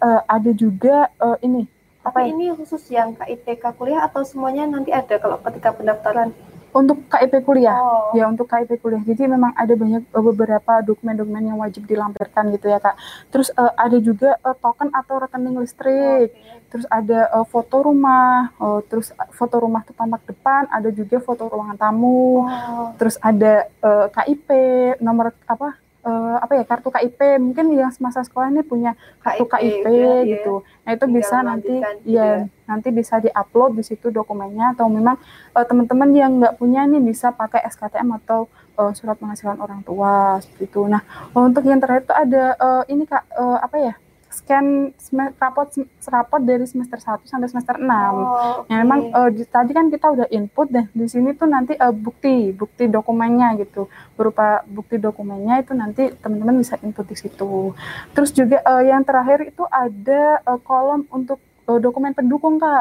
uh, ada juga uh, ini apa Tapi ya? ini khusus yang KIPK kuliah atau semuanya nanti ada kalau ketika pendaftaran? Untuk KIP kuliah, oh. ya untuk KIP kuliah. Jadi memang ada banyak beberapa dokumen-dokumen yang wajib dilampirkan gitu ya kak. Terus uh, ada juga uh, token atau rekening listrik. Okay. Terus ada uh, foto rumah. Uh, terus foto rumah tampak depan. Ada juga foto ruangan tamu. Oh. Terus ada uh, KIP, nomor apa uh, apa ya kartu KIP mungkin yang semasa sekolah ini punya kartu KIP, KIP ya, gitu. Nah itu Tinggal bisa nanti ya nanti bisa diupload di situ dokumennya atau memang uh, teman-teman yang nggak punya nih bisa pakai SKTM atau uh, surat penghasilan orang tua seperti itu. Nah untuk yang terakhir itu ada uh, ini kak uh, apa ya scan rapot rapot dari semester 1 sampai semester 6. Oh, okay. Ya memang uh, di, tadi kan kita udah input dan di sini tuh nanti uh, bukti, bukti dokumennya gitu. Berupa bukti dokumennya itu nanti teman-teman bisa input di situ. Terus juga uh, yang terakhir itu ada uh, kolom untuk uh, dokumen pendukung Kak.